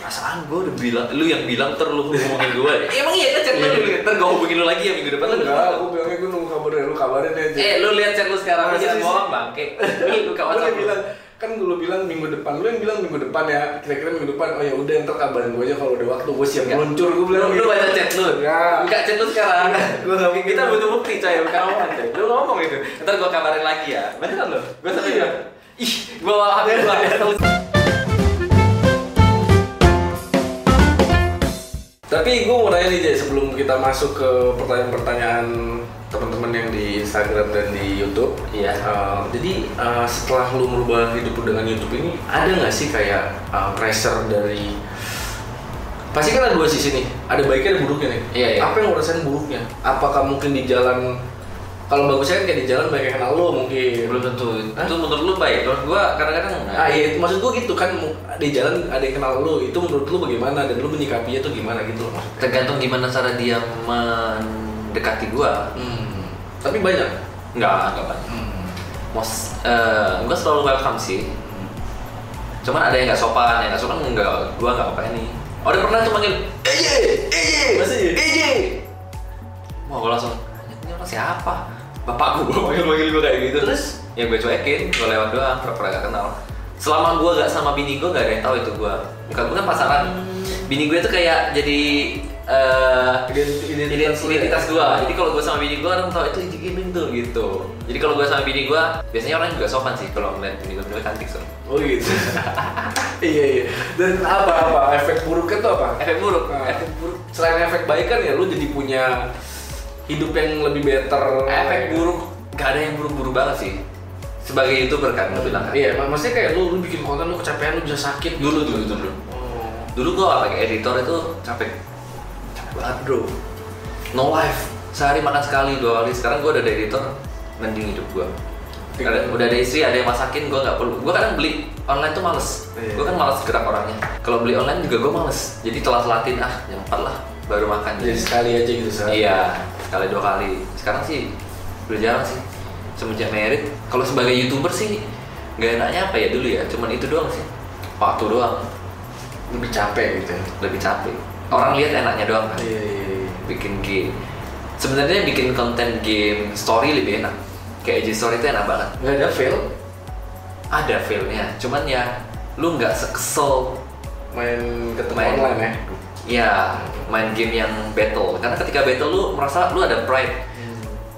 perasaan gue udah bilang lu yang bilang ter lu ngomongin gue emang iya kan chat lu dulu ntar gue hubungin lu lagi ya minggu depan lu Enggak, aku bilangnya gue nunggu kabar dari lu kabarin aja. eh lu lihat chat lu sekarang jangan sih? bohong bangke Gue WhatsApp udah lu. bilang kan lu bilang minggu depan, lu yang bilang minggu depan ya. Kira-kira minggu depan, oh ya udah ntar kabarin gue aja kalau udah waktu gue siap meluncur gue lu, bilang. lu gitu. baca chat lu buka chat lu sekarang Gua nggak mungkin. kita butuh bukti coy bukan omongan coy lu ngomong itu ntar gue kabarin lagi ya beneran lu gue sampai Iya. bilang ih gue hp gue Tapi gue mau nanya nih Jay, sebelum kita masuk ke pertanyaan-pertanyaan teman-teman yang di Instagram dan di YouTube. Iya. Eh, jadi eh, setelah lu merubah hidup lu dengan YouTube ini, ada nggak sih kayak eh, pressure dari pasti kan ada dua sisi nih, ada baiknya ada buruknya nih. Iya, iya. Apa yang lu rasain buruknya? Apakah mungkin di jalan kalau bagusnya kan kayak di jalan banyak yang kenal lu mungkin. belum tentu Hah? itu menurut lu baik menurut gue kadang-kadang. Ah iya, itu maksud gue gitu kan di jalan ada yang kenal lu, itu menurut lu bagaimana dan lu menyikapinya tuh gimana gitu loh maksudnya. tergantung gimana cara dia mendekati gua Hmm. Tapi banyak. nggak nggak banyak most eh gua selalu welcome sih cuman ada yang nggak sopan yang nggak sopan nggak gua nggak apa nih oh dia pernah tuh manggil Eje Eje Masa iya? Eje wah gua langsung ini orang siapa bapak gua manggil manggil gua kayak gitu Terus? ya gue cuekin gua lewat doang pura-pura gak kenal selama gua gak sama bini gua gak ada yang tahu itu gua bukan gua kan pasaran bini gue tuh kayak jadi eh Ident- identitas, identitas lu ya? Jadi kalau gua sama bini gua orang tahu itu Gaming tuh gitu. Jadi kalau gua sama bini gua biasanya orang juga sopan sih kalau ngeliat bini gua, bini cantik so. Oh gitu. iya iya. Dan apa apa efek buruknya tuh apa? Efek buruk. Nah, Efek buruk. Selain efek baik kan ya lu jadi punya hidup yang lebih better. Efek buruk gak ada yang buruk-buruk banget sih. Sebagai youtuber kan lu bilang kan. Iya, mak- maksudnya kayak lu, lu bikin konten lu kecapean lu bisa sakit. Dulu dulu dulu. Oh. Dulu gua pakai editor itu capek. Capek banget bro. No life. Sehari makan sekali dua kali. Sekarang gua udah ada editor, mending hidup gua. Ada, udah ada istri, ada yang masakin, gua nggak perlu. Gua kadang beli online tuh males. Iya. Gua kan males gerak orangnya. Kalau beli online juga gua males. Jadi telat-telatin ah jam 4 lah baru makan. Jadi sekali aja gitu sehari. Iya, sekali dua kali. Sekarang sih udah jarang sih. Semenjak merit, kalau sebagai youtuber sih nggak enaknya apa ya dulu ya. Cuman itu doang sih. Waktu doang Lebih capek gitu ya. lebih capek orang lihat enaknya doang kan Iya iya. iya. bikin game sebenarnya bikin konten game story lebih enak kayak IG story itu enak banget Nggak ada fail ada failnya cuman ya lu nggak sekesel main ketemu Main. online ya. ya main game yang battle karena ketika battle lu merasa lu ada pride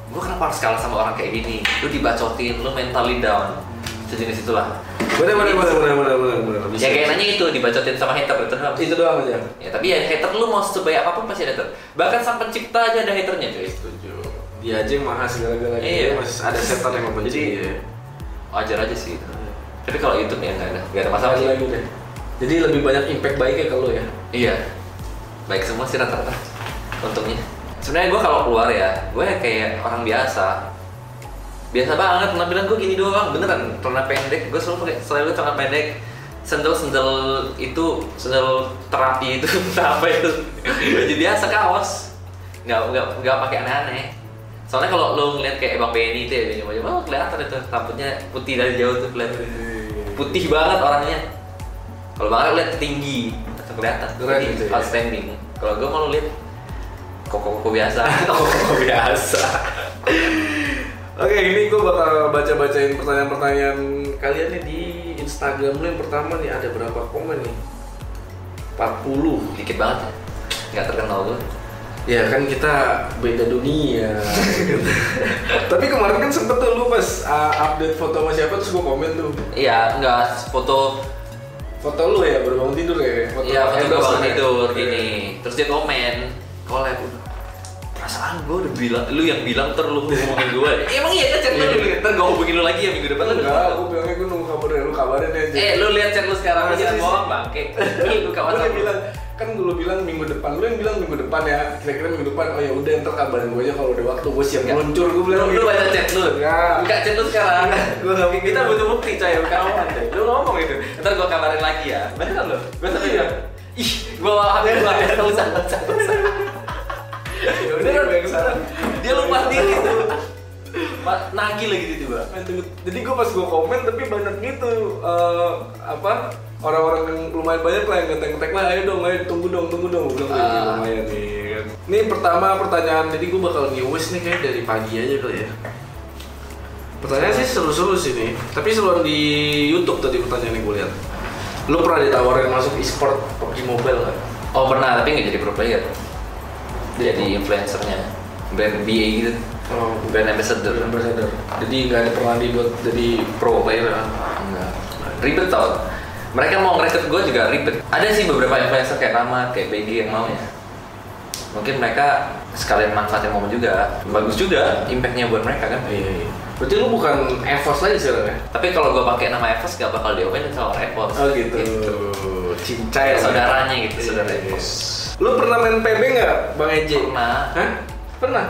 gue kenapa harus kalah sama orang kayak gini lu dibacotin lu mentally down sejenis itulah Bener bener bener bener bener bener bener. Ya kayak nanya itu dibacotin sama hater itu doang Itu doang aja. ya tapi ya hater lu mau sebaik apa pun pasti ada hater bahkan sang pencipta aja ada haternya cuy Setuju. Dia aja yang maha segala-galanya. Iya. Masih ada setan yang membenci. Jadi- dia. wajar aja sih itu. Tapi kalau YouTube ya nggak ada, nggak ada masalah Lagi sih. Jadi lebih banyak impact baiknya ke lu ya. Iya, baik semua sih rata-rata. Untungnya. Sebenarnya gue kalau keluar ya, gue kayak orang biasa. Biasa banget, penampilan gue gini doang, beneran. Celana pendek, gue selalu pakai selalu celana pendek. Sendal sendal itu sendal terapi itu apa itu baju biasa kaos nggak nggak nggak pakai aneh-aneh soalnya kalau lo ngeliat kayak bang Benny itu ya baju baju oh kelihatan itu rambutnya putih dari jauh tuh kelihatan putih banget orangnya kalau banget lihat tinggi kelihatan Keren Jadi gitu ya. outstanding. Kalau gue mau lihat koko-koko biasa. Koko biasa. Oke, ini gue bakal baca-bacain pertanyaan-pertanyaan kalian nih di Instagram. Lu yang pertama nih ada berapa komen nih? 40 dikit banget ya. Nggak terkenal gue Ya kan kita beda dunia. Tapi kemarin kan sempet tuh lu pas uh, update foto sama siapa terus gue komen tuh. Iya nggak foto foto lu ya baru bangun tidur ya. Foto iya foto gue bangun ya? tidur Oke. gini terus dia komen collab perasaan gue udah bilang lu yang bilang ter lu ngomongin gue emang iya kan chat lu dulu ntar gue hubungin lu lagi ya minggu depan lu Enggak, aku bilangnya gue nunggu lu kabarin aja. eh lu lihat chat lu sekarang jangan sih? bohong bangke Gue WhatsApp udah lu. bilang kan gue bilang minggu depan lu yang bilang minggu depan ya kira-kira minggu depan oh ya udah ntar kabarin gue aja kalau udah waktu gue siap meluncur gue bilang lu, lu baca chat lu. Enggak. buka chat lu sekarang. Gua nggak mungkin. kita butuh bukti coy bukan omongan coy. Lu ngomong itu. Ntar gua kabarin lagi ya. Beneran lu? Gua sampai Iya. bilang ih gua bawa hp gua ya usah usah. Usah gue dia lupa diri nagih lagi tiba-tiba Nah, tunggu. Jadi gue pas gue komen tapi banyak gitu eh, apa orang-orang yang lumayan banyak lah yang ngetek-ngetek lah ayo dong ayo tunggu dong tunggu dong Gua bilang "Wih, Ah. lumayan nih kan ini pertama pertanyaan jadi gue bakal nge-wish nih kayak dari pagi aja kali ya pertanyaan sih seru-seru sih nih tapi sebelum di YouTube tadi pertanyaan yang gue lihat lu pernah ditawarin masuk e-sport PUBG Mobile kan? Oh pernah, tapi nggak jadi pro player. Jadi influencernya, brand BA gitu, Oh, brand ambassador. ambassador. Jadi nggak ada pernah dibuat jadi pro player kan? Enggak. Ribet tau. Mereka mau ngerekrut gue juga ribet. Ada sih beberapa influencer kayak Rama, kayak BG yang mau ya. Mungkin mereka sekalian manfaatin momen juga. Bagus juga impactnya buat mereka kan. Iya, iya. Berarti lu bukan EVOS lagi sekarang ya? Tapi kalau gue pakai nama Evos gak bakal diomelin sama orang Evos. Oh gitu. Cincai lah. Saudaranya gitu, Iya, saudara iya. Evos. Lu pernah main PB nggak, Bang Eji? Pernah. Hah? Pernah?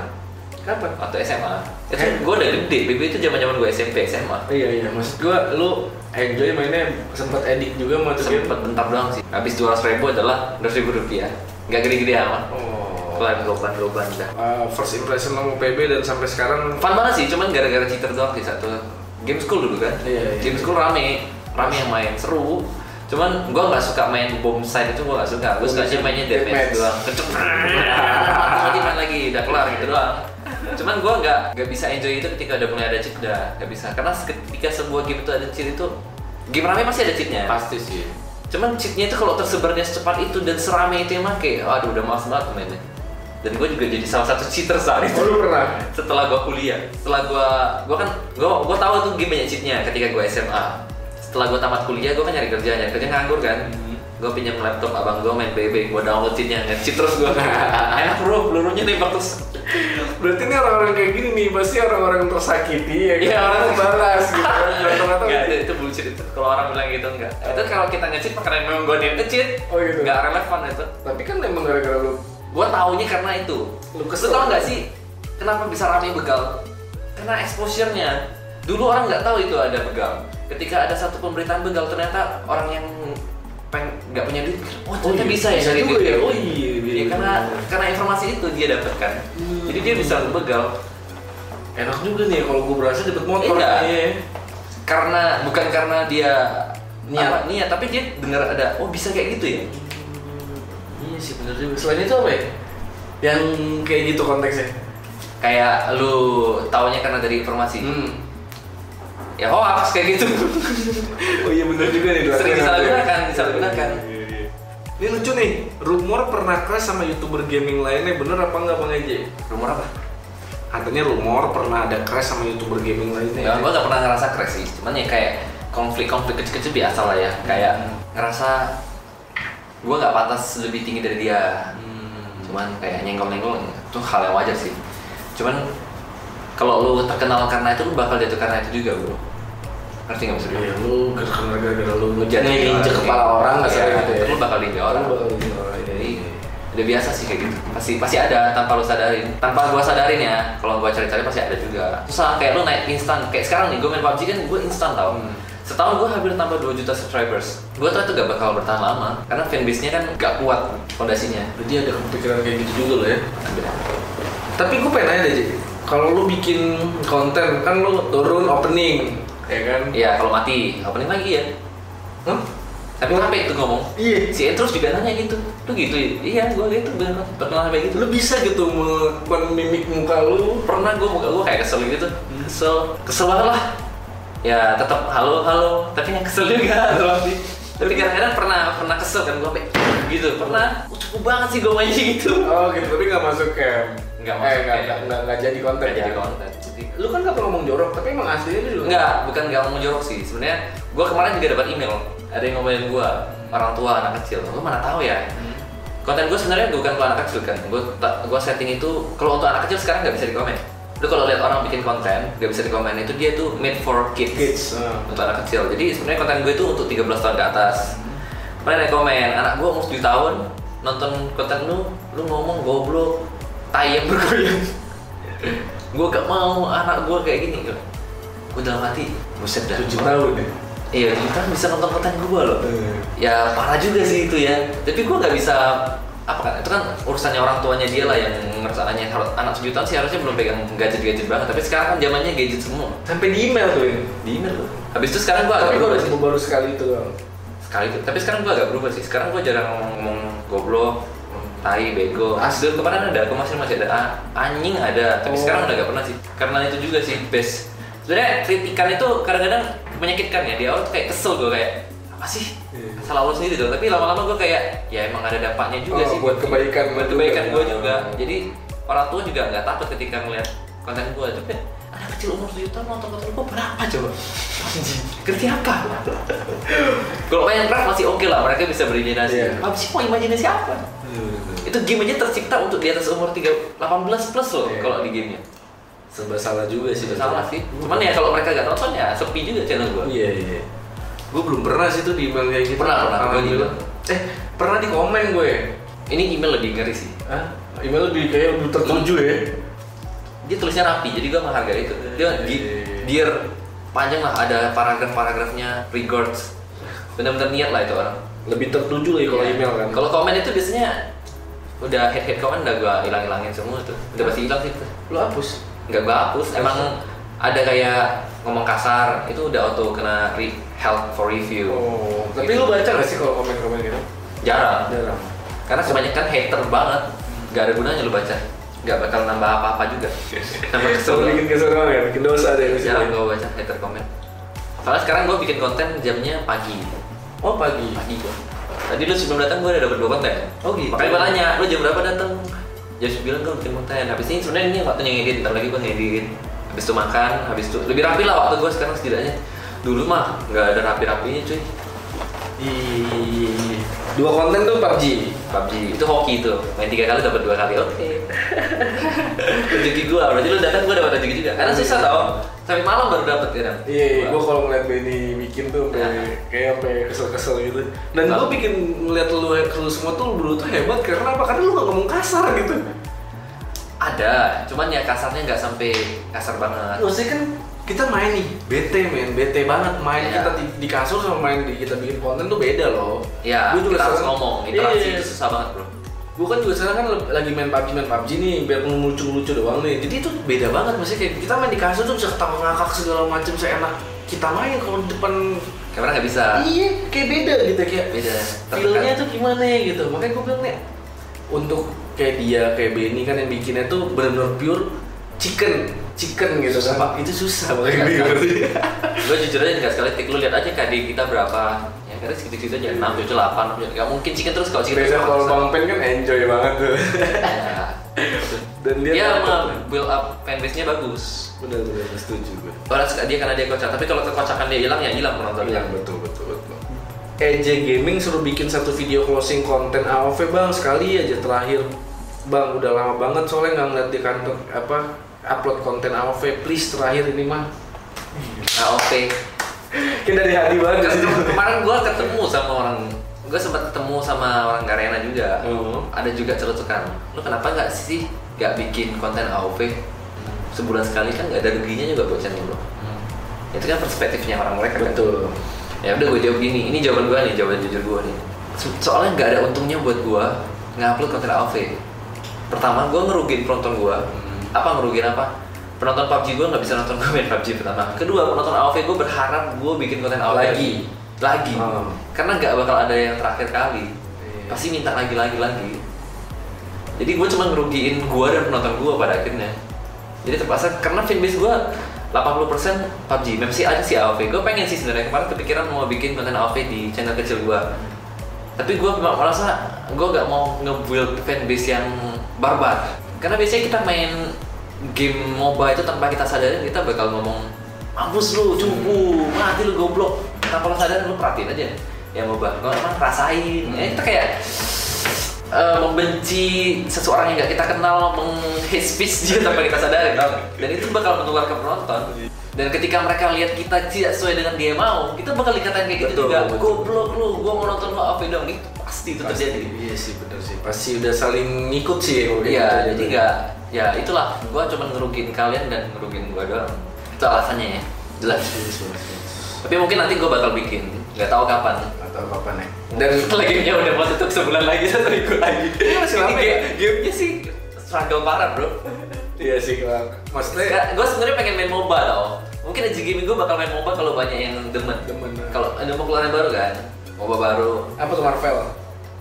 Kapan? Waktu SMA. Itu Eh. gue udah gede. BB itu zaman zaman gue SMP SMA. Iya iya, maksud gua lu enjoy mainnya sempat edit juga game? Sempet bentar doang sih. Habis dua ribu adalah dua ribu rupiah. Gak gede-gede amat. Oh. Kelar goban-goban dah. Uh, first impression sama PB dan sampai sekarang Fun banget sih, cuman gara-gara cheater doang sih satu. Game school dulu kan? Iya, iya. Game school rame, rame yang main, seru. Cuman gue nggak suka main bom side itu gue nggak suka. Gue suka aja side, mainnya deathmatch. deathmatch doang. Kecuk. Lagi main lagi, udah kelar gitu doang. Cuman gue nggak nggak bisa enjoy itu ketika udah mulai ada cheat udah nggak bisa. Karena ketika sebuah game itu ada cheat itu game rame pasti ada cheatnya. pasti sih. Cuman cheatnya itu kalau tersebarnya secepat itu dan serame itu yang make, aduh udah males banget mainnya. Dan gue juga jadi salah satu cheater saat itu Oh, pernah? setelah gua kuliah setelah gua gua kan gua gua tahu tuh game banyak cheatnya ketika gua SMA setelah gua tamat kuliah gua kan nyari kerja nyari kerja nganggur kan gua pinjam laptop abang gua main BB gua download cheatnya nge-cheat terus gua. Enak bro pelurunya nembak terus. Berarti ini orang-orang kayak gini nih, pasti orang-orang tersakiti ya kan? Iya, orang- balas gitu? Rata-rata Enggak, itu, itu bullshit itu. Kalau orang bilang gitu enggak itu kalau kita nge-cheat karena memang gua niat nge-cheat Oh, gitu. enggak relevan itu. Tapi kan emang gara-gara lu gua taunya karena itu. Lu lu kesel. tau nggak sih kenapa bisa rame begal? Karena exposure-nya. Dulu orang nggak tahu itu ada begal. Ketika ada satu pemberitaan begal ternyata orang yang peng nggak punya duit oh ternyata bisa ya cari juga ya? ya Oh iya, Iya, iya, karena iya. karena informasi itu dia dapatkan Hmm. jadi dia bisa begal Enak juga nih kalau gue berhasil dapet motor Iya. Iya. karena bukan karena dia Niat. niat tapi dia dengar ada oh bisa kayak gitu ya Iya sih bener juga. Selain itu apa ya? Yang kayak gitu konteksnya? kayak lu taunya karena dari informasi Hmm. Ya hoax kayak gitu Oh iya bener juga nih. dua Sering disalahgunakan, disalahgunakan. Iya, iya. Ini lucu nih, rumor pernah crash sama youtuber gaming lainnya bener apa enggak Bang Eje? rumor apa Katanya rumor pernah ada crash sama youtuber gaming lainnya. Ya, gue gak pernah ngerasa crash sih, cuman ya kayak konflik-konflik kecil-kecil biasa lah ya Kayak ngerasa gue gak pantas lebih tinggi dari dia Hmm. Cuman kayak nyenggol-nyenggol itu hal yang wajar sih Cuman kalau lu terkenal karena itu, lu bakal jatuh karena itu juga bro Ngerti gak maksudnya? Iya, lu gara-gara gara-gara lu Jadi nginjek kepala orang nggak iya, salah gitu ya? Lu bakal diinjek orang Lu bakal diinjek orang, iya, Jadi iya. udah biasa sih kayak gitu pasti pasti ada tanpa lu sadarin tanpa gua sadarin ya kalau gua cari-cari pasti ada juga susah kayak lu naik instan kayak sekarang nih gua main PUBG kan gua instan tau Hmm. setahun gua hampir tambah 2 juta subscribers gua tau itu gak bakal bertahan lama karena fanbase nya kan gak kuat fondasinya Jadi ada kepikiran kayak gitu juga loh ya. Tapi gue pengen nanya deh, Ji. kalau lu bikin konten kan lu turun opening, ya kan? Iya kalau mati opening lagi ya? Hah? tapi sampai itu ngomong? Iya. si Etrus juga nanya gitu. Lu gitu ya? Iya gua gitu bener pernah sampai gitu? Lu bisa gitu melakukan mimik muka lu. Pernah gue muka gue kayak kesel gitu. Kesel kesel banget lah. Ya tetap halo halo. Tapi yang kesel juga tapi tapi kadang-kadang pernah pernah kesel kan gue gitu pernah. Oh, cukup banget sih gue mainnya gitu. Oh gitu, tapi nggak masuk cam Nggak eh, masuk nggak, nggak, nggak, nggak jadi konten Nggak jadi ya? konten. Jadi Lu kan nggak ngomong jorok, tapi emang aslinya lu juga enggak bukan nggak mau jorok sih. Sebenarnya gue kemarin juga dapat email. Ada yang ngomelin gue orang tua anak kecil. Gue mana tahu ya? Hmm. konten gue sebenarnya bukan untuk anak kecil kan. Gue gue setting itu kalau untuk anak kecil sekarang nggak bisa dikomen lu kalau lihat orang bikin konten nggak bisa dikomen itu dia tuh made for kids, Kids, ah. untuk anak kecil. Jadi sebenarnya konten gue itu untuk 13 tahun ke atas. Mana ada yang komen anak gue umur 7 tahun nonton konten lu lu ngomong goblok tai yang bergoyang. Gue gak mau anak gue kayak gini gue dalam hati buset dah. Tujuh tahun ya? iya tujuh tahun bisa nonton konten gue loh. Eh. ya parah juga sih itu ya. Tapi gue nggak bisa apa kan itu kan urusannya orang tuanya dia lah yang ngerasanya kalau anak tujuh tahun sih harusnya belum pegang gadget gadget banget. Tapi sekarang kan zamannya gadget semua. Sampai di email tuh ya? di email tuh habis itu sekarang gue agak berubah baru, sih. baru sekali itu doang. Sekali itu. Tapi sekarang gue agak berubah sih. Sekarang gue jarang ngomong, ngomong goblok tai bego. Asli. dulu kemarin ada aku masih masih ada. "Ah, anjing ada. Tapi Oh. sekarang udah gak pernah sih. Karena itu juga sih best. Sebenarnya kritikan itu kadang-kadang menyakitkan ya. Di awal tuh kayak kesel gue kayak apa sih? Iya. salah lo sendiri dong tapi lama-lama gue kayak ya emang ada dampaknya juga Oh, sih. buat kebaikan buat kebaikan gue Oh. juga jadi orang tua juga nggak takut ketika ngeliat konten gue tapi anak kecil umur 7 tahun nonton konten gue berapa coba ngerti apa kalau Minecraft masih oke lah mereka bisa berimajinasi Iya. PUBG mau imajinasi apa itu game aja tercipta untuk di atas umur 3, 18 plus loh Iya. kalau di gamenya Serba salah juga sih. Itu salah sih cuman ya kalau mereka nggak nonton ya sepi juga channel gue Iya iya. Gue belum pernah sih tuh di email kayak gitu. Pernah, pernah. Gua Alhamdulillah. Eh pernah di komen gue. ini email lebih ngeri sih Hah? Email lebih kayak lebih tertuju ya. Dia tulisnya rapi jadi gue menghargai itu dia di, dia panjang lah ada paragraf-paragrafnya regards benar-benar niat lah itu orang Lebih tertuju lagi kalau Iya. email kan. kalau komen itu biasanya udah head head komen udah gue hilang hilangin semua tuh udah pasti hilang sih lu hapus. nggak gue hapus emang ada kayak ngomong kasar itu udah auto kena re help for review Oh. Tapi lu baca gak sih kalau komen-komen gitu? jarang Jarang. karena kebanyakan hater banget nggak ada gunanya lu baca nggak bakal nambah apa-apa juga. Nambah kesel bikin kesel doang ya, bikin dosa deh jarang gue baca hater komen. Soalnya sekarang gue bikin konten jamnya pagi. Oh pagi. pagi gue tadi lu sebelum datang gue udah dapat dua konten. Oh, gitu. makanya gue nanya lu jam berapa datang? Jam 9 gue bikin konten. Habis ini sebenarnya ini waktunya ngedit ntar lagi gue ngedit. Habis itu makan habis itu lebih rapi lah waktu gue sekarang setidaknya. Dulu mah nggak ada rapi-rapinya cuy Ih, Dua konten tuh PUBG. PUBG itu hoki itu main tiga kali dapat dua kali oke rezeki gue berarti lu datang gue dapat rezeki juga karena susah tau sampai malam baru dapat kadang Iya, iya. gue kalau ngeliat Benny bikin tuh sampai Ya. kayak sampai kesel-kesel gitu. Dan gue Nah. bikin ngeliat lu, lu semua tuh lu tuh hebat karena apa? Karena lu gak ngomong kasar gitu. ada cuman ya kasarnya nggak sampai kasar banget Maksudnya kan kita main nih, bete men, bete banget. Main Iya. kita di, di kasur sama main di kita bikin konten tuh beda loh. ya Gua juga kita harus ngomong. Interaksi Iya. itu susah banget bro. Gue kan juga sekarang kan lagi main PUBG main PUBG nih biar lucu-lucu doang nih. Jadi itu beda banget maksudnya kayak kita main di kasur tuh bisa ketawa ngakak segala macam seenak kita main kalau di depan kamera nggak bisa. Iya kayak beda gitu kayak beda feelnya tuh gimana ya gitu. Makanya gue bilang nih untuk kayak dia kayak Benny kan yang bikinnya tuh benar-benar pure chicken chicken gitu kan. Itu susah makanya gue ngerti gue jujur aja nggak sekali tik. Lu lihat aja KD kita berapa. Ya karena segitu segitu aja enam tujuh delapan nggak mungkin chicken terus kalau chicken beda terus. kalau. Bang Pen kan enjoy banget tuh. Ya. dan dia mah build up fanbase nya bagus benar-benar setuju gue orang suka dia karena dia kocak. Tapi kalau kekocakan dia hilang ya hilang penonton Iya betul betul betul. EJ Gaming suruh bikin satu video closing konten AOV bang. Sekali aja terakhir. Bang udah lama banget soalnya nggak ngeliat di kantor apa upload konten AOV please terakhir ini mah. Nah oke Kayak dari hati banget kemarin gue ketemu sama orang gue sempat ketemu sama orang Garena juga. Oh. ada juga celutukan lu kenapa nggak sih nggak bikin konten AOV sebulan sekali kan nggak ada ruginya juga buat channel lo itu kan perspektifnya orang mereka kan. Betul. ya udah gue jawab gini ini jawaban gue nih jawaban jujur gue nih. So- soalnya nggak ada untungnya buat gue ngupload konten AOV pertama gue ngerugiin penonton gue apa ngerugiin apa? Penonton PUBG gue nggak bisa nonton gue main PUBG pertama. Kedua penonton AOV gue berharap gue bikin konten AOV Lagi. lagi. Oh. karena nggak bakal ada yang terakhir kali. Iya. pasti minta lagi lagi lagi. Jadi gue cuma ngerugiin gue dan penonton gue pada akhirnya. Jadi terpaksa karena fanbase gue 80% PUBG memang sih ada sih AOV gue pengen sih sebenarnya. Kemarin kepikiran mau bikin konten AOV di channel kecil gue tapi gue merasa gue gak mau nge-build fanbase yang barbar karena biasanya kita main game MOBA itu tanpa kita sadarin kita bakal ngomong mampus lu, cupu, mati lu goblok. Tanpa lo sadar lu perhatiin aja. Ya MOBA, gue emang rasain ya kita kayak eh, membenci seseorang yang gak kita kenal, meng-hate speech dia tanpa kita sadari dan itu bakal menular ke penonton dan ketika mereka lihat kita tidak sesuai dengan dia mau kita bakal dikatain kayak gitu Betul, juga. Betul. goblok lu, gua mau nonton lo AV dong. Itu pasti itu terjadi. Iya sih bener sih. Pasti udah saling ngikut sih ya iya jadi nggak ya itulah. Gua cuma ngerugiin kalian dan ngerugiin gua doang. Itu alasannya ya. Jelas. Tapi mungkin nanti gua bakal bikin. Nggak tahu kapan. Atau apa nih? dan lagi nya udah mau tutup sebulan lagi satu minggu lagi. Iya, masih lama Ini ya? game- gamenya sih struggle parah bro Iya sih maksudnya gue sebenarnya pengen main MOBA tau mungkin aja gaming gue bakal main MOBA kalau banyak yang demen Demen. kalau ada mau keluar yang baru kan MOBA baru Apa tuh Marvel?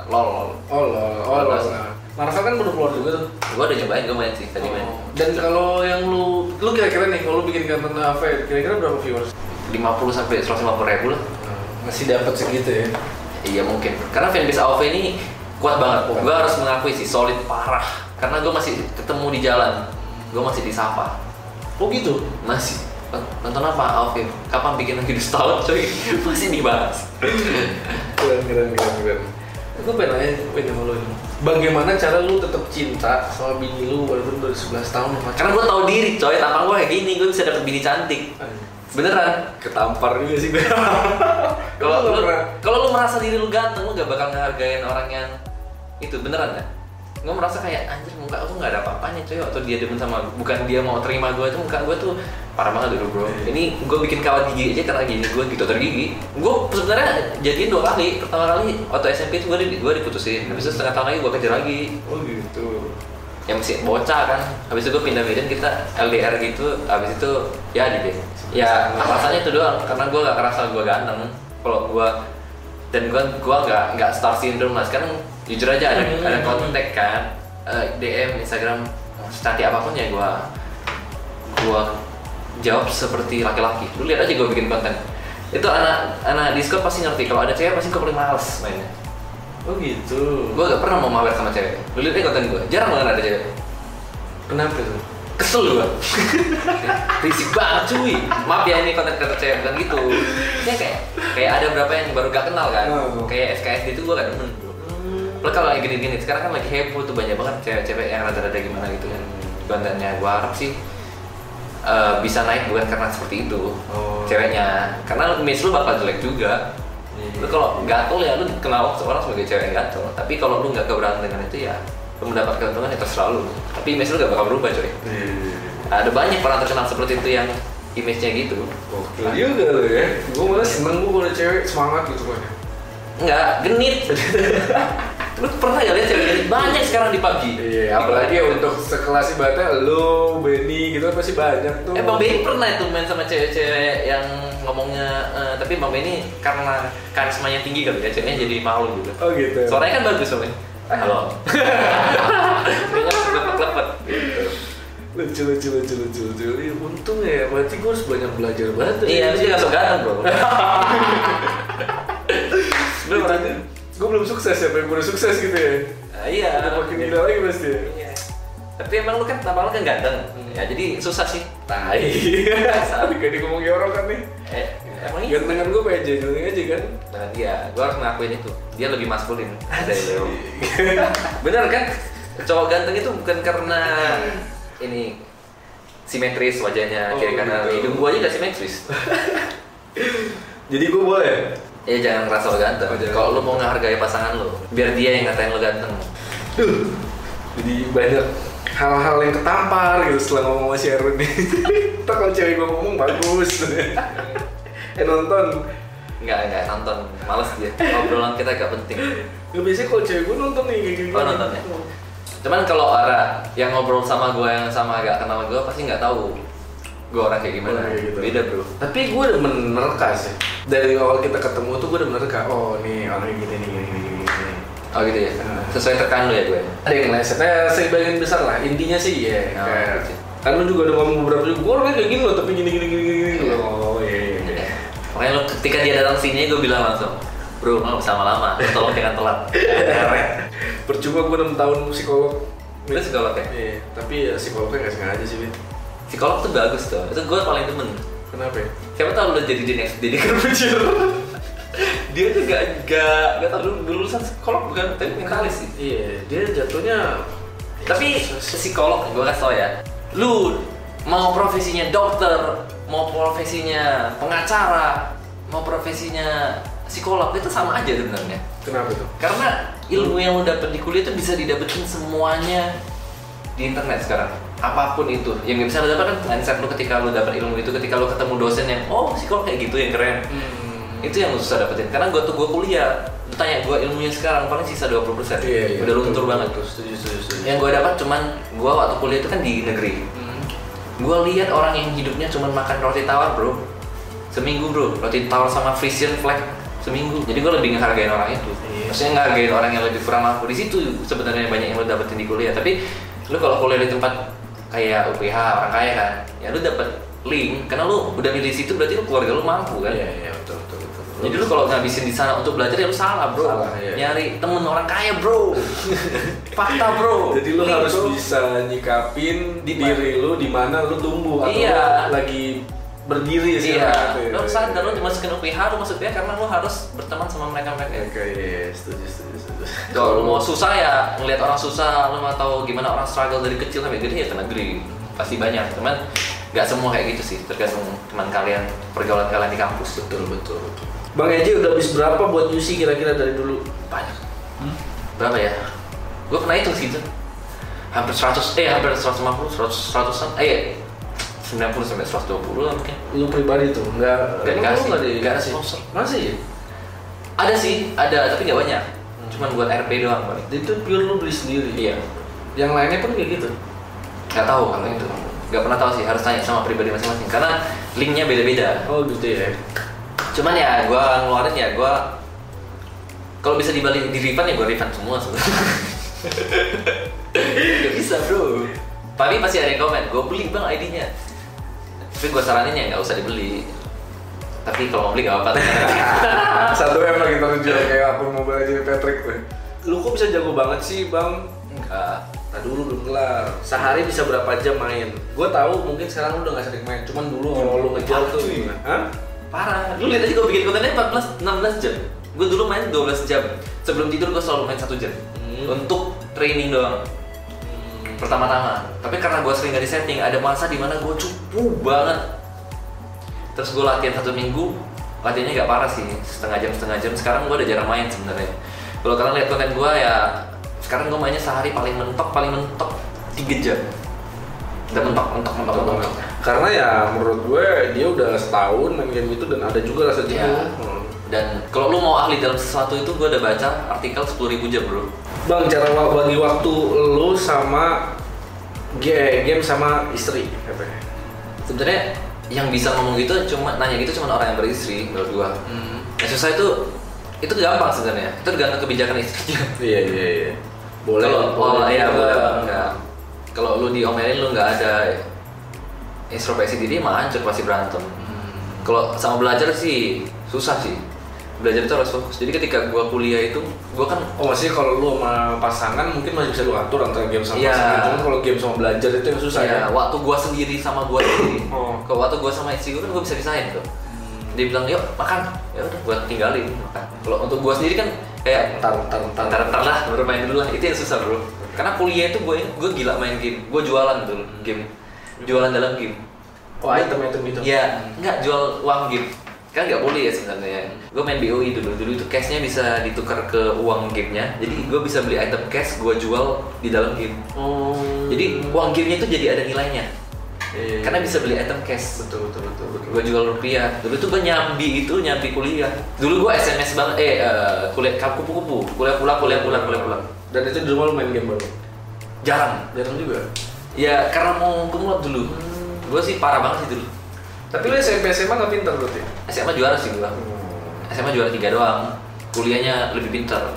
lol lol Oh, lol. Oh, lol. Nah, Marvel kan baru keluar juga tuh. gue udah nyobain gue main sih tadi main Oh. Dan kalau yang lu, lu kira-kira nih, kalau lu bikin konten AV, kira-kira berapa viewers? 50 sampai 150 ribu lah Masih dapat segitu ya? iya mungkin karena fanbase AOV ini kuat banget gue harus mengakui sih solid parah karena gue masih ketemu di jalan gue masih disapa Oh gitu? masih. Nonton apa AOV kapan bikin lagi di setahun cuy? Masih dibahas. Keren, keren, keren, keren. Gue pengen nanya, pengen sama lu ini. Bagaimana cara lu tetap cinta sama bini lu walaupun udah 11 tahun? Pacaran? karena gue tahu diri coy. Tampang gue kayak gini gue bisa dapet bini cantik. Beneran? Ketampar juga sih gue. kalau Lu kalau lu merasa diri lu ganteng lu gak bakal ngehargain orang yang itu. Beneran ya gue merasa kayak anjir muka aku nggak ada apa-apanya coy. Atau dia demen sama bukan dia mau terima gue tuh muka gue tuh parah banget dulu bro. Ini gue bikin kawat gigi aja karena gini gue gitu tergigi gue sebenarnya jadiin dua kali. Pertama kali waktu SMP itu gue di, gue diputusin. Habis itu setengah tahun lagi gue kejar lagi. Oh gitu. yang masih bocah kan. Habis itu gue pindah Medan kita LDR gitu. Habis itu ya di ya alasannya itu doang karena gue gak kerasa gue ganteng. Kalau gue dan gue gue nggak nggak star syndrome lah. Sekarang jujur aja ada Hmm. ada kontak kan eh, DM Instagram secantik apa pun ya gue gue jawab seperti laki-laki. Lu lihat aja gue bikin konten. Itu anak anak Discord pasti ngerti kalau ada cewek pasti gue paling males mainnya. Oh gitu. gue gak pernah mau mawer sama cewek. Lu lihat aja konten gue jarang banget ada cewek. Kenapa tuh? kesel gua. Risik banget cuy. Maaf ya ini konten kreator cewek bukan gitu. Kayak kayak kayak ada berapa yang baru gak kenal kan? Oh. kayak SKSD itu gua gak demen. bro Lo kalau lagi gini-gini sekarang kan lagi heboh tuh banyak banget cewek-cewek yang rada-rada gimana gitu kan. Kontennya gua harap sih eh, bisa naik bukan karena seperti itu Oh. ceweknya. Karena image lu bakal jelek juga. Lu kalau gatel ya lu kenal seorang sebagai cewek yang gatel. Tapi kalau lu nggak keberatan dengan itu ya lu mendapat keuntungan ya terserah lu. Tapi image lu gak bakal berubah coy. Ada banyak orang terkenal seperti itu yang image-nya gitu. Gokil juga lo ya. Gue malah seneng gue kalau cewek semangat gitu kan. enggak genit lu pernah gak lihat cewek banyak sekarang di PUBG Iya, apalagi ya untuk sekelas ibaratnya lo, Benny gitu pasti banyak tuh. Eh Bang Benny pernah itu main sama cewek-cewek yang ngomongnya eh, tapi Bang Benny karena karismanya tinggi kali ya ceweknya jadi malu gitu. Oh gitu. Suaranya kan bagus soalnya. Halo. Kayaknya lepet-lepet gitu. lucu lucu lucu lucu lucu. Iya, untung ya, berarti gue harus banyak belajar banget. Iya, sih gak ganteng bro. Lu gue belum sukses ya, pengen gue udah sukses gitu ya. Ah, iya. Udah makin gila lagi pasti. ya. Iya. Tapi emang lu kan tampang lu kan ganteng. Ya jadi susah sih. Tai. Tapi kayak ngomongin orang kan nih. Eh, emang iya. Gantengan gue pengen jajanin aja kan. Nah, dia, gua harus ngakuin itu. Dia lebih maskulin dari Leo. Bener kan? Cowok ganteng itu bukan karena ini simetris wajahnya Oh, kiri kanan gitu. hidung gua aja gak simetris Jadi gue boleh. Ya jangan ngerasa lo ganteng Oh, kalau lu mau ngehargai pasangan lu biar dia yang ngatain lo ganteng Duh. Jadi banyak hal-hal yang ketampar gitu setelah ngomong sama si Erwin nih. Kalau cewek gue ngomong bagus. eh nonton. nggak nggak nonton males dia obrolan kita gak penting Gak biasanya kalau cewek gue nonton nih kayak gini. Oh, nonton ya? cuman kalau orang yang ngobrol sama gua yang sama agak kenal gua pasti nggak tahu gua orang kayak gimana Oh, kayak gitu. beda bro Tapi gue udah menerka sih. Dari awal kita ketemu tuh gue udah menerka. Oh nih orangnya gini nih gini gini gini. oh gitu ya sesuai tekan lu ya gue Ada yang lesetnya sebagian besar lah. Intinya sih ya. Oh, kayak, gitu. kan lu juga udah ngomong beberapa juga. Gue orangnya kayak gini loh, tapi gini gini gini gini. gini. Iya. Oh iya. iya, iya. Makanya lo ketika dia datang sini gue bilang langsung, bro nggak usah lama-lama, Lo tolong jangan telat. Keren. Percuma gue 6 tahun psikolog. Itu psikolog ya? Iya, tapi ya psikolognya nggak sengaja sih, Bin. Psikolog tuh bagus tuh, itu gue paling demen. Kenapa ya? Siapa tahu lo jadi di next Deddy Corbuzier. dia tuh gak gak gak tau dulu lulusan psikolog bukan, tapi mentalis sih. Iya, dia jatuhnya Tapi psikolog gue kasih tau ya, lu mau profesinya dokter, mau profesinya pengacara, mau profesinya psikolog itu sama aja sebenarnya. kenapa tuh? Karena ilmu yang lo dapet di kuliah itu bisa didapetin semuanya di internet sekarang. Apa pun itu, yang nggak bisa lo dapet kan mindset lo ketika lo dapet ilmu itu, ketika lo ketemu dosen yang oh psikolog kayak gitu yang keren. Itu yang lo susah dapetin. Karena gue tuh gue kuliah, tanya gue ilmunya sekarang paling sisa 20% Iya, iya. Udah luntur banget. Tuh, setuju, setuju, setuju. Yang gue dapat cuman gue waktu kuliah itu kan di negeri. Hmm. Gue lihat orang yang hidupnya cuma makan roti tawar bro, seminggu bro, roti tawar sama Frisian flag seminggu jadi gue lebih ngehargain orang itu Iya. maksudnya ngehargain orang yang lebih kurang mampu di situ sebenarnya banyak yang lo dapetin di kuliah tapi lo kalau kuliah di tempat kayak UPH orang kaya kan ya lo dapet link karena lo udah milih situ berarti lo keluarga lo mampu kan Iya, iya, betul, betul, betul. jadi lu kalau ngabisin di sana untuk belajar ya lu salah bro. Salah, iya. Nyari temen orang kaya bro. Fakta bro. Jadi lu Link, harus bro. bisa nyikapin Di diri lu di mana lu tumbuh atau Iya. lu lagi berdiri sih Iya, gitu ya. lu sadar lu dimasukin UPH, masuk UPH karena lu harus berteman sama mereka-mereka. Oke, iya, setuju, setuju, setuju. Kalau lu mau susah ya ngelihat orang susah, lu mau tahu gimana orang struggle dari kecil sampai gede ya ke negeri pasti banyak. Cuman nggak semua kayak gitu sih, tergantung teman kalian, pergaulan kalian di kampus. betul, betul, betul. Bang Eji udah habis berapa buat UC kira-kira dari dulu? Banyak. Berapa ya? Gue pernah hitung sih itu. Hampir 100, eh hampir 150, 100, 100 eh 90 sampai 120 lah mungkin. Lu pribadi tuh nggak Nggak emang dikasih, lu nggak di- nggak ada sponsor. Masih? Ada sih, ada tapi nggak banyak. Cuman buat RP doang paling. Itu pure lu beli sendiri. Iya. Yang lainnya pun kayak gitu. Nggak tahu kalau itu. Nggak pernah tahu sih, harus tanya sama pribadi masing-masing. Karena linknya beda-beda. Oh gitu ya. Cuman ya gua ngeluarin ya gua kalau bisa dibalik di refund ya gua refund semua sebenarnya. Gak bisa bro. Tapi pasti ada yang komen, gue beli bang ID-nya. Tapi gue saranin ya nggak usah dibeli. Tapi kalau mau beli gak apa-apa. Satu M lagi terjual kayak aku mau belajar Patrick tuh. Lu kok bisa jago banget sih bang? Enggak. Nah dulu belum kelar. Sehari bisa berapa jam main? Gue tahu mungkin sekarang lu udah gak sering main. Cuman dulu kalau lu ngejar tuh gimana? Hah? Parah. Lu lihat aja gue bikin kontennya 14, 16 jam. Gue dulu main 12 jam. Sebelum tidur gue selalu main satu jam. Hmm. Untuk training doang. Pertama-tama. Tapi karena gue sering gak disetting ada masa di mana gue cupu banget. Terus gue latihan satu minggu latihannya gak parah sih. Setengah jam setengah jam. Sekarang gue udah jarang main sebenarnya. Kalau kalian lihat konten gue ya sekarang gue mainnya sehari paling mentok paling mentok tiga jam. Udah mentok mentok mentok mentok, mentok. Karena ya menurut gue dia udah setahun main game itu dan ada juga rasa jenuh. Ya. Hmm. dan kalau lu mau ahli dalam sesuatu itu gue udah baca artikel 10.000 jam bro Bang, cara bagi waktu lu sama game, game sama istri ya? sebenarnya yang bisa ngomong gitu cuma nanya gitu cuma orang yang beristri menurut gua yang susah itu itu gampang sebenarnya itu tergantung kebijakan istrinya Iya iya iya. Boleh. kalau oh, boleh iya boleh Bang. Nggak. kalau lu diomelin lu nggak ada introspeksi diri mah hancur pasti berantem Hmm. kalau sama belajar sih susah sih belajar itu harus fokus. Jadi ketika gua kuliah itu gua kan Oh maksudnya kalau lu sama pasangan mungkin masih bisa lu atur antara game sama Iya. pasangan. Cuman kalau game sama belajar itu yang susah ya, ya. waktu gua sendiri sama gua sendiri. Oh. kalau waktu gua sama istri gua kan gua bisa pisahin tuh. Dia bilang yuk makan. Ya udah gua tinggalin makan. Kalau untuk gua sendiri kan kayak Ntar ntar ntar. ntar ntar lah baru main dulu lah. Itu yang susah bro. Karena kuliah itu gue gue gila main game. Gue jualan dulu game. Jualan dalam game. Oh item item itu. ya nggak jual uang game kan nggak boleh ya sebenarnya gue main BOI dulu dulu itu cashnya bisa ditukar ke uang gamenya jadi gue bisa beli item cash gue jual di dalam game Oh. jadi uang gamenya itu jadi ada nilainya Iya, iya. karena bisa beli item cash betul betul betul betul. gue jual rupiah dulu tuh gue nyambi itu nyambi kuliah dulu gue SMS banget eh eh, kuliah kupu-kupu kuliah pulang kuliah pulang kuliah pulang Dan itu di rumah lu main game baru. jarang Jarang juga. Ya karena mau kumlot dulu. Gue sih parah banget sih dulu. Tapi lu SMP SMA nggak pintar berarti. SMA juara sih gue. SMA juara tiga doang. Kuliahnya lebih pintar.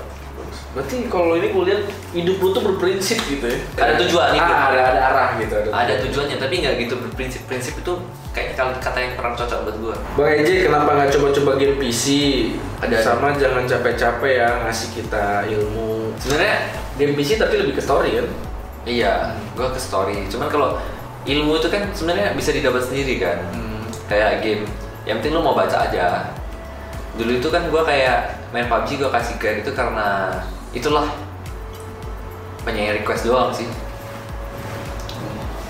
Berarti kalau ini kuliah hidup lu tuh berprinsip gitu ya. Ada tujuan, hidup. Ah, ada ada arah gitu ada. Ada tujuannya tapi nggak gitu berprinsip-prinsip itu kayaknya kalau kata yang kurang cocok buat gue. Bang Eje, kenapa nggak coba-coba game PC? Ada. Sama jangan capek-capek ya ngasih kita ilmu. Sebenarnya Game PC tapi lebih ke story kan? iya, gue ke story. Cuman kalau ilmu itu kan sebenarnya bisa didapat sendiri kan. Hmm. Kayak game. Yang penting lo mau baca aja. Dulu itu kan gue kayak main PUBG gue kasih guide itu karena itulah banyak request doang sih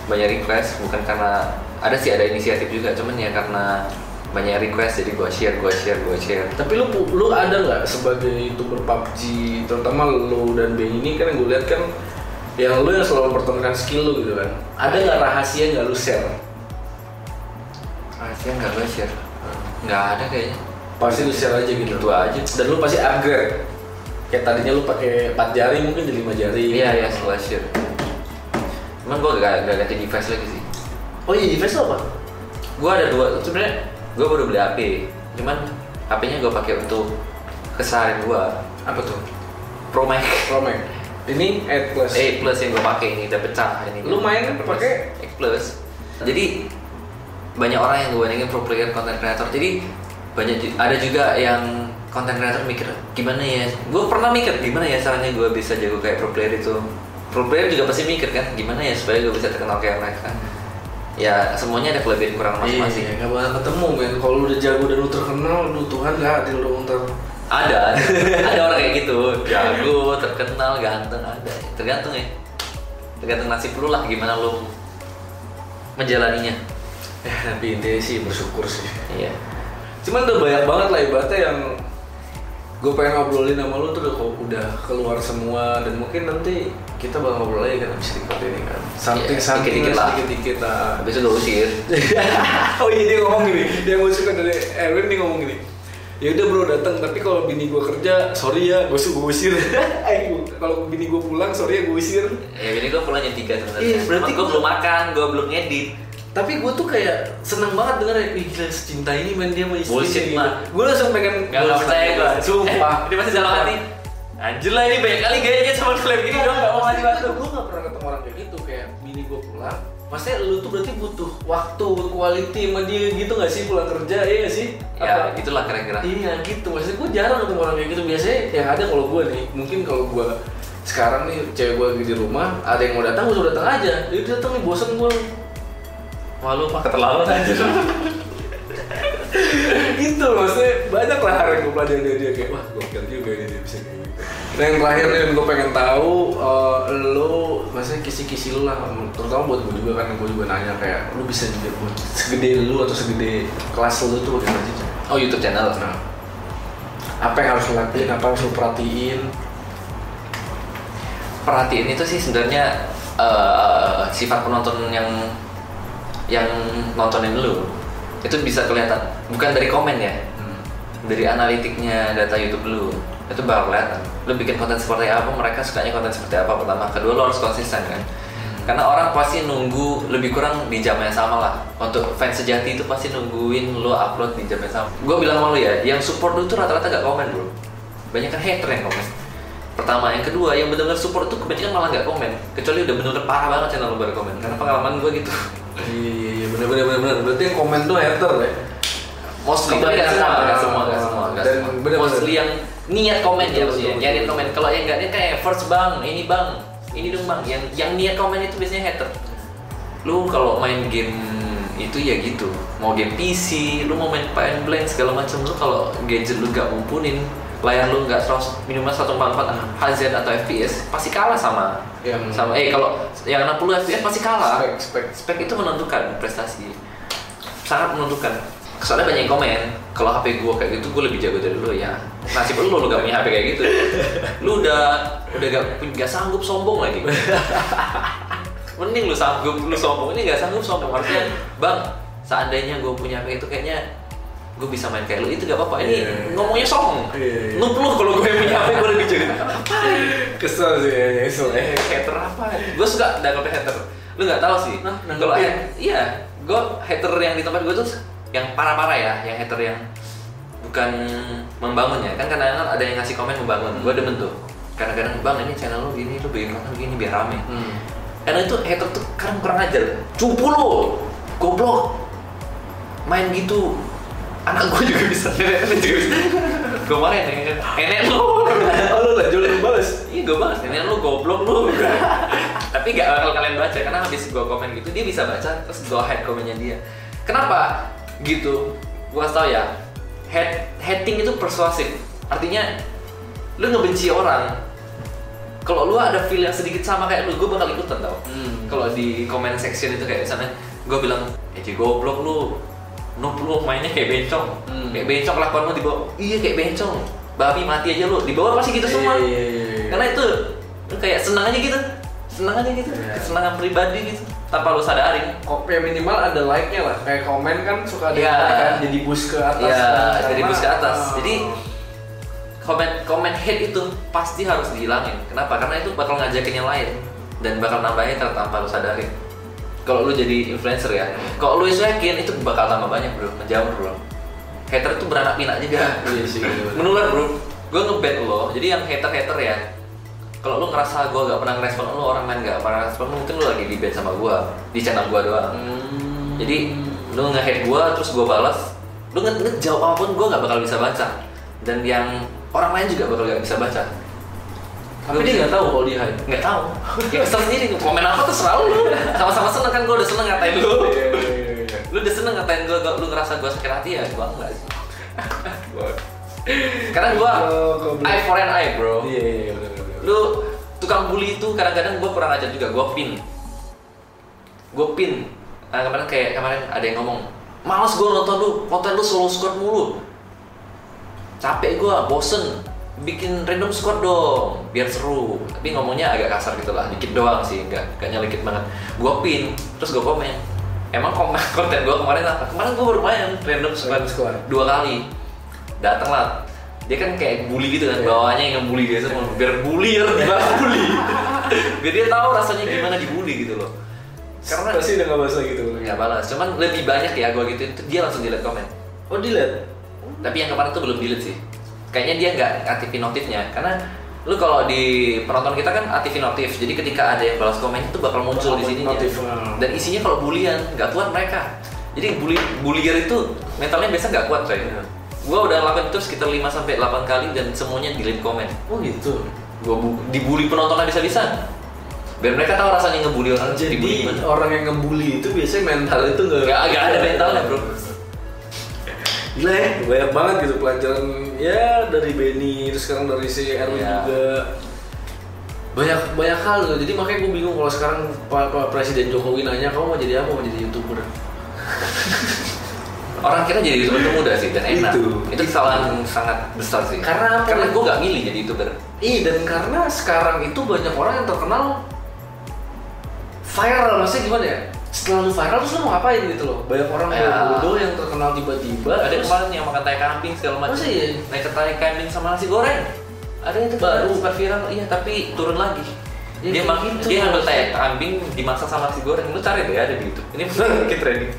banyak request bukan karena ada sih ada inisiatif juga cuman ya karena banyak request jadi gue share gue share gue share Tapi lu lu ada nggak sebagai youtuber PUBG, terutama lu dan Ben ini kan gue lihat kan yang lu yang selalu mempertontonkan skill lu gitu kan. Ada nggak rahasia nggak lu share? Rahasia nggak gue share nggak ada kayaknya Pasti lu share aja gitu. gitu aja Dan lu pasti upgrade. Kayak tadinya lu pakai 4 jari mungkin jadi 5 jari. iya iya setelah share cuman gue gak, gak ganti device lagi sih Oh iya, device lu apa? gue ada dua sebenarnya gue baru beli HP cuman HP-nya gue pakai untuk keseharian gue Apa tuh? Pro Max Pro Max. Ini 8 Plus. 8 Plus yang gue pakai ini udah pecah ini Lu main pakai? 8 Plus jadi banyak orang yang gue pro player content creator. Jadi banyak ada juga yang content creator mikir gimana ya? Gue pernah mikir gimana ya caranya gue bisa jago kayak pro player itu? Pro player juga pasti mikir kan gimana ya supaya gue bisa terkenal kayak mereka? Ya semuanya ada kelebihan kurang masing-masing. Iya, gak bakal ketemu men. Kalau lu udah jago dan lu terkenal, lu Tuhan gak adil dong ntar. ada ada. Orang kayak gitu. Jago terkenal ganteng ada. Tergantung ya. Tergantung nasib lu lah gimana lu menjalaninya Ya, tapi intinya sih bersyukur sih. iya. Cuman udah banyak banget lah ibaratnya yang gue pengen ngobrolin sama lu tuh udah, keluar semua. Dan mungkin nanti kita bakal ngobrol lagi kan abis record ini kan. Something Iya, something dikit-dikit lah. dikit dikit lah. Habis itu gue usir oh iya dia ngomong gini. Dia mau suka dari Erwin nih ngomong gini. Ya udah bro datang tapi kalau bini gue kerja sorry ya gue suka usir. Eh, kalau bini gue pulang sorry ya gue usir. Ya ini gue pulang jam 3 sebenarnya. Iya, berarti gue belum makan gue belum ngedit tapi gue tuh kayak seneng banget denger ya, ih gila secinta ini main dia sama istrinya Bullshit, gitu. Gue langsung pengen Gak, gak percaya gue Sumpah. Dia masih dalam hati Anjir lah ini banyak kali gayanya sama klaim gini dong Gak mau ngasih waktu Gue gak pernah ketemu orang kayak gitu Kayak bini gue pulang. Maksudnya lu tuh berarti butuh waktu, quality sama dia gitu gak sih pulang kerja, iya gak sih? Ya Apa? itulah kira-kira. Iya gitu, maksudnya gue jarang ketemu orang kayak gitu. Biasanya yang ada kalau gue nih, mungkin kalau gue sekarang nih cewek gue lagi di rumah ada yang mau datang gue suruh datang aja. Jadi datang nih bosen gue Wah lu mah keterlaluan. Anjir gitu maksudnya banyak lah hal yang gue pelajari dari dia. Kayak wah gokil juga ini dia bisa kayak gitu. Nah yang terakhir nih gue pengen tahu eh, lo maksudnya kisi-kisi lu lah. Terutama buat gue juga kan gue juga nanya kayak lu bisa juga buat segede lu atau segede kelas lu tuh bagaimana sih? Oh Youtube channel. Nah apa yang harus lo lakuin? Apa yang harus lo perhatiin? Perhatiin itu sih sebenarnya eh, Sifat penonton yang Yang nontonin lu Itu bisa kelihatan. Bukan dari komen ya dari analitiknya data YouTube lu itu bakal kelihatan. Lu bikin konten seperti apa mereka sukanya konten seperti apa pertama. Kedua lu harus konsisten kan? Karena orang pasti nunggu lebih kurang di jam yang sama lah. Untuk fans sejati itu pasti nungguin lu upload di jam yang sama. Gue bilang sama lu ya yang support lu tuh rata-rata gak komen bro. Banyak kan hater yang komen. Pertama. Yang kedua yang benar-benar support tuh kebanyakan malah gak komen. Kecuali udah benar-benar parah banget channel lu baru komen. Karena pengalaman gue gitu iya benar benar benar benar berarti yang komen tuh hater ya? Mostly nggak semua nggak semua nggak semua nggak Dan semua. mostly yang niat komen ya maksudnya. Betul. komen. kalau yang nggak niat kayak first bang ini bang ini dong bang. Yang yang niat komen itu biasanya hater. Lu kalau main game itu ya gitu. Mau game PC lu mau main point blank segala macam lu kalau gadget lu nggak mumpunin layar lu nggak 100 minimal 144 Hz atau FPS pasti kalah sama Yang- sama eh kalau yang 60 FPS pasti kalah. spek spek. Spek itu menentukan prestasi. Sangat menentukan. Soalnya banyak yang komen kalau HP gua kayak gitu gue lebih jago dari lu ya. Nasib lu lu gak punya HP kayak gitu. Lu udah udah gak, gak sanggup sombong lagi. Mending lu sanggup lu sombong. Ini gak sanggup sombong. Harusnya bang seandainya gue punya HP itu kayaknya gue bisa main kayak lu itu gak apa-apa. Ini Iya. ngomongnya iya. Noob lu kalau gue punya HP gue lebih jago kesel sih ya kesel. Eh hater apa? Gue suka nangkep hater. Lu nggak tahu sih. Nah, kalau iya gue hater yang di tempat gue tuh yang parah-parah ya yang hater yang bukan membangun ya. Kan kadang-kadang ada yang ngasih komen membangun. Gue demen tuh. Kadang-kadang bang ini channel lu gini lu bikin konten gini biar rame. Hmm. karena itu hater tuh kadang kurang ajar. Cupu lu goblok. Main gitu anak gue juga bisa. Nenek juga bisa. Gue main nenek. Nenek lu. Oh lu lu balas? Iya gue bahas, ini lu goblok lu. Tapi gak bakal kalian baca, karena habis gue komen gitu Dia bisa baca, terus gue hide komennya dia. Kenapa? Gitu. Gue tau ya Head, Hating itu persuasif. Artinya Lu ngebenci orang. Kalau lu ada feel yang sedikit sama kayak lu, gue bakal ikutan tau. Hmm. Kalau di comment section itu kayak misalnya Gue bilang, eh goblok lu Noob lu mainnya kayak bencong Hmm. Kayak bencong lakuanmu di bawah Iya kayak bencong Babi mati aja lu, di bawah pasti gitu semua Iya, iya, iya, iya. karena itu lu kayak senang aja gitu senang aja gitu Iya. kesenangan pribadi gitu tanpa lu sadari Kok ya minimal ada like-nya lah. Kayak komen kan suka ada Iya. like kan jadi boost ke atas. ya kan. jadi bus ke atas Oh. jadi komen komen hate itu pasti harus dihilangin kenapa karena itu bakal ngajakin yang lain dan bakal nambah hater tanpa lu sadari kalau lu jadi influencer ya kalau lu yakin itu bakal tambah banyak bro menjamur bro hater itu beranak pinak juga Iya sih. bener. menular bro gue ngebet lo jadi yang hater hater ya kalau lu ngerasa gue gak pernah ngerespon lu orang lain gak pernah ngerespon lu mungkin lu lagi di ban sama gue di channel gue doang Hmm. jadi lu nge-hate gue terus gue balas lu nge ngejawab apa pun gue gak bakal bisa baca dan yang orang lain juga bakal gak bisa baca Tapi dia nggak tahu kalau dia hide. nggak tahu. Ya kesel sendiri. Komen apa tuh selalu. Lu sama-sama seneng kan gue udah seneng ngatain lu. Iya, lu udah seneng ngatain gue lu ngerasa gue sakit hati ya? Gue enggak sih. Karena gue Oh, eye for an eye bro. Iya, iya, iya, lu tukang bully itu kadang-kadang gue kurang ajar juga. Gue pin. Gue pin. Nah, kemarin kayak kemarin ada yang ngomong males gue nonton lu. Konten lu solo squad mulu. Capek gue bosen bikin random squad dong biar seru. Tapi ngomongnya agak kasar gitu lah dikit doang sih nggak nggak nyelekit banget. Gue pin terus gue komen. Emang komen konten gue kemarin apa? Kemarin gue baru main random squad. Random squad. dua kali. Datang lah. Dia kan kayak bully gitu kan Iya. bawahnya yang bully dia semua. Biar bully ya dibalas bully. Biar dia tahu rasanya gimana dibully gitu loh. Karena pasti udah nggak bahas lagi tuh. nggak balas. Cuman lebih banyak ya gue gitu. Itu dia langsung delete komen. Oh dilihat. tapi yang kemarin tuh belum delete sih kayaknya dia nggak aktifin notifnya karena lu kalau di penonton kita kan aktifin notif jadi ketika ada yang balas komen itu bakal muncul di sini Notif, hmm. dan isinya kalau bulian nggak kuat mereka. Jadi bully bullier itu mentalnya biasa nggak kuat coy. Iya. gue udah ngelakuin itu sekitar 5 sampai 8 kali dan semuanya delete komen. Oh gitu. gue dibully penontonnya bisa-bisa. Biar mereka tahu rasanya ngebully orang Jadi orang yang ngebully itu biasanya mental itu nggak ada mentalnya bro Gila ya, banyak banget gitu pelajaran ya dari Benny terus sekarang dari si Erwin Iya. juga banyak banyak hal gitu. Jadi makanya gue bingung kalau sekarang Pak, Presiden Jokowi nanya kamu mau jadi apa mau jadi youtuber? orang kira jadi youtuber itu mudah sih dan enak Itu. itu, kesalahan sangat besar sih Karena apa? karena gue nggak milih jadi youtuber Ih dan karena sekarang itu banyak orang yang terkenal viral maksudnya gimana ya? Setelah lu viral terus lu mau ngapain gitu loh? Banyak orang Ya. bodoh yang terkenal tiba-tiba. ada terus- kemarin yang makan tai kambing segala macam Masa iya? naik tai kambing sama nasi goreng ada itu Baru. super viral iya tapi turun lagi Ya, dia kayak mak gitu. dia ngambil tai kambing dimasak sama nasi goreng lu cari deh ada di YouTube ini mungkin trending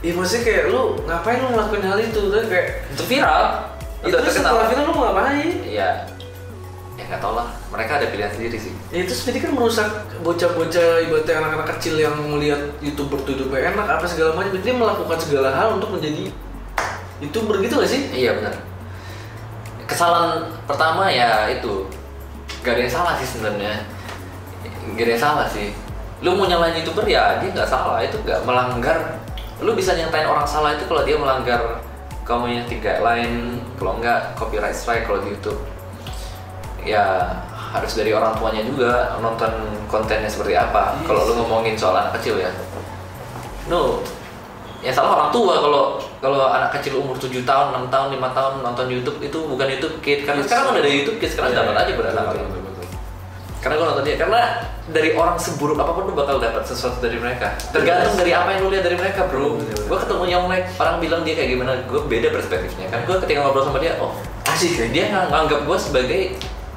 Iya maksudnya kayak lu ngapain lu ngelakuin hal itu? Terus kayak itu viral itu terkenal setelah viral lu mau ngapain? iya ya nggak tau lah mereka ada pilihan sendiri sih Ya itu jadi kan merusak bocah-bocah ibaratnya anak-anak kecil yang melihat youtuber tuh hidupnya enak apa segala macam dia melakukan segala hal untuk menjadi youtuber gitu gak sih? Iya benar. Kesalahan pertama ya itu gak ada yang salah sih sebenarnya. Gak ada yang salah sih. Lu mau nyalain youtuber ya dia nggak salah itu nggak melanggar. Lu bisa nyatain orang salah itu kalau dia melanggar community guideline, kalau nggak copyright strike kalau di YouTube. Ya harus dari orang tuanya juga nonton kontennya seperti apa. Yes. Kalau lu ngomongin soal anak kecil ya. No, ya salah orang tua kalau kalau anak kecil umur 7 tahun, 6 tahun, 5 tahun nonton YouTube itu bukan YouTube Kids karena Yes. sekarang udah ada YouTube Kids sekarang Iya, dapat iya, aja pada betul, anak betul, betul. karena gue nonton dia karena dari orang seburuk apa pun lu bakal dapat sesuatu dari mereka tergantung Yes. dari apa yang lu lihat dari mereka bro gue ketemu Yonglek orang bilang dia kayak gimana gue beda perspektifnya kan gue ketika ngobrol sama dia oh Asik ya? dia nganggap gue sebagai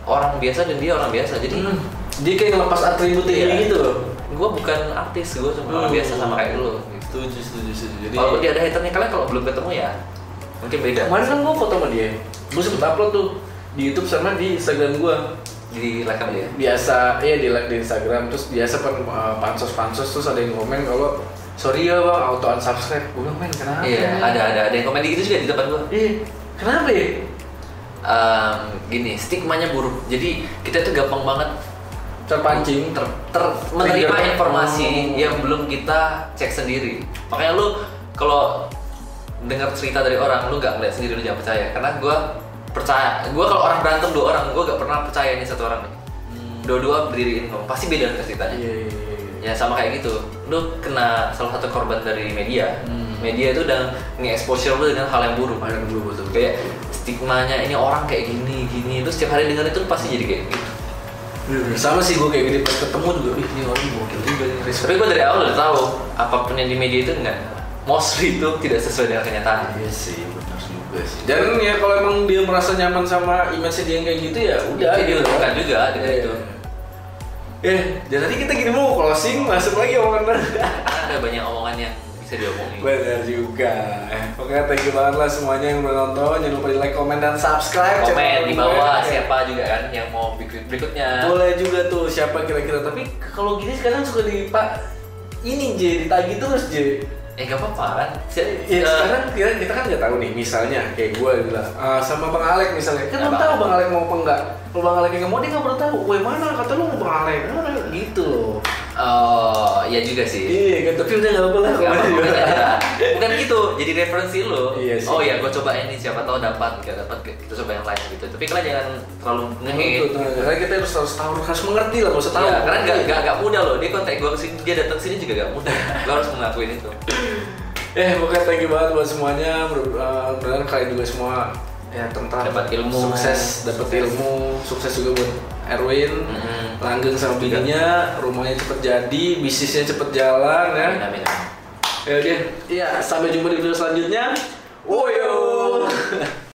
orang biasa dan dia orang biasa jadi Hmm. Dia kayak ngelepas atributnya Iya. ini gitu loh. gue bukan artis gue cuma orang Hmm. biasa sama kayak lu gitu. Setuju, setuju, setuju. Jadi Kalau dia ada haternya kalian kalau belum ketemu ya mungkin beda. kemarin kan gua foto sama dia. Gua sempet upload tuh di YouTube sama di Instagram gua. Di like dia. Biasa, iya di like di Instagram terus biasa kan uh, pansos-pansos terus ada yang komen kalau sorry ya bang auto unsubscribe. Gua bilang men kenapa? Iya, ada ada ada yang komen gitu juga di depan gua. Iya, kenapa ya? Ehm, gini, stigmanya buruk. Jadi kita tuh gampang banget Terpancing. ter, ter- menerima Trigger. informasi Oh. yang belum kita cek sendiri. Makanya lu kalau dengar cerita dari orang, lu nggak ngeliat sendiri lu jangan percaya. Karena gua percaya, gua kalau orang berantem dua orang, gua gak pernah percaya ini satu orang nih. Dua-dua berdiriin ngomong, pasti beda kan ceritanya. Iya, iya, iya. Ya sama kayak gitu, lu kena salah satu korban dari media. Hmm. Media itu udah nge-exposure lu dengan hal yang buruk. Kemarin dulu betul. Kayak stigmanya ini orang kayak gini gini, lu setiap hari dengar itu pasti jadi kayak gitu. Sama sih gua kayak gini pas ketemu juga, ih ini orang gokil juga nih. Tapi gue dari awal udah tahu apa pun yang di media itu enggak mostly itu tidak sesuai dengan kenyataan. Iya sih, benar juga sih. Dan ya kalau emang dia merasa nyaman sama image dia yang kayak gitu ya udah. Jadi gitu. diuntungkan juga dengan Iya. itu. Eh, jadi tadi kita gini mau closing, masuk lagi omongan ada banyak omongan yang bisa diomongin. Bener juga. Eh, Oke, thank you banget lah semuanya yang udah nonton. Jangan lupa di like, comment, dan subscribe. Komen di bawah siapa juga kan yang mau berikut berikutnya. Boleh juga tuh siapa kira-kira. Tapi kalau gini sekarang suka di pak ini J ditagi terus J. Eh gak apa-apa kan. Ya eh, sekarang kita, kita kan nggak tahu nih misalnya kayak gue bilang ah, sama Bang Alek misalnya kan Ya, belum tahu. Bang Alek mau apa enggak kalau Bang Alek nggak mau dia nggak perlu tahu gue mana kata lu mau Bang Alek gitu loh Oh, iya juga sih. iya kan tapi udah nggak apa-apa lah Gak apa-apa, dia. bukan gitu, jadi referensi lo. Iya sih. Oh ya, gue coba ini siapa tahu dapat, gak dapat kita coba yang lain gitu. Tapi kalian jangan terlalu nge-hate. Betul, betul. Karena kita harus harus tahu harus mengerti lah nggak usah tahu Iya, karena gak, gak, gak mudah loh. Dia kontak gue ke sini, dia datang sini juga gak mudah. Lo harus mengakuin itu. Eh, pokoknya thank you banget buat semuanya. Uh, Mudah-mudahan kalian juga semua ya tentang Dapat ilmu. sukses, dapat ilmu, sukses juga buat Erwin, Mhm. langgeng sama bininya, rumahnya cepet jadi, bisnisnya cepet jalan ya. Amin, amin, amin. Ya udah, ya sampai jumpa di video selanjutnya. Ya.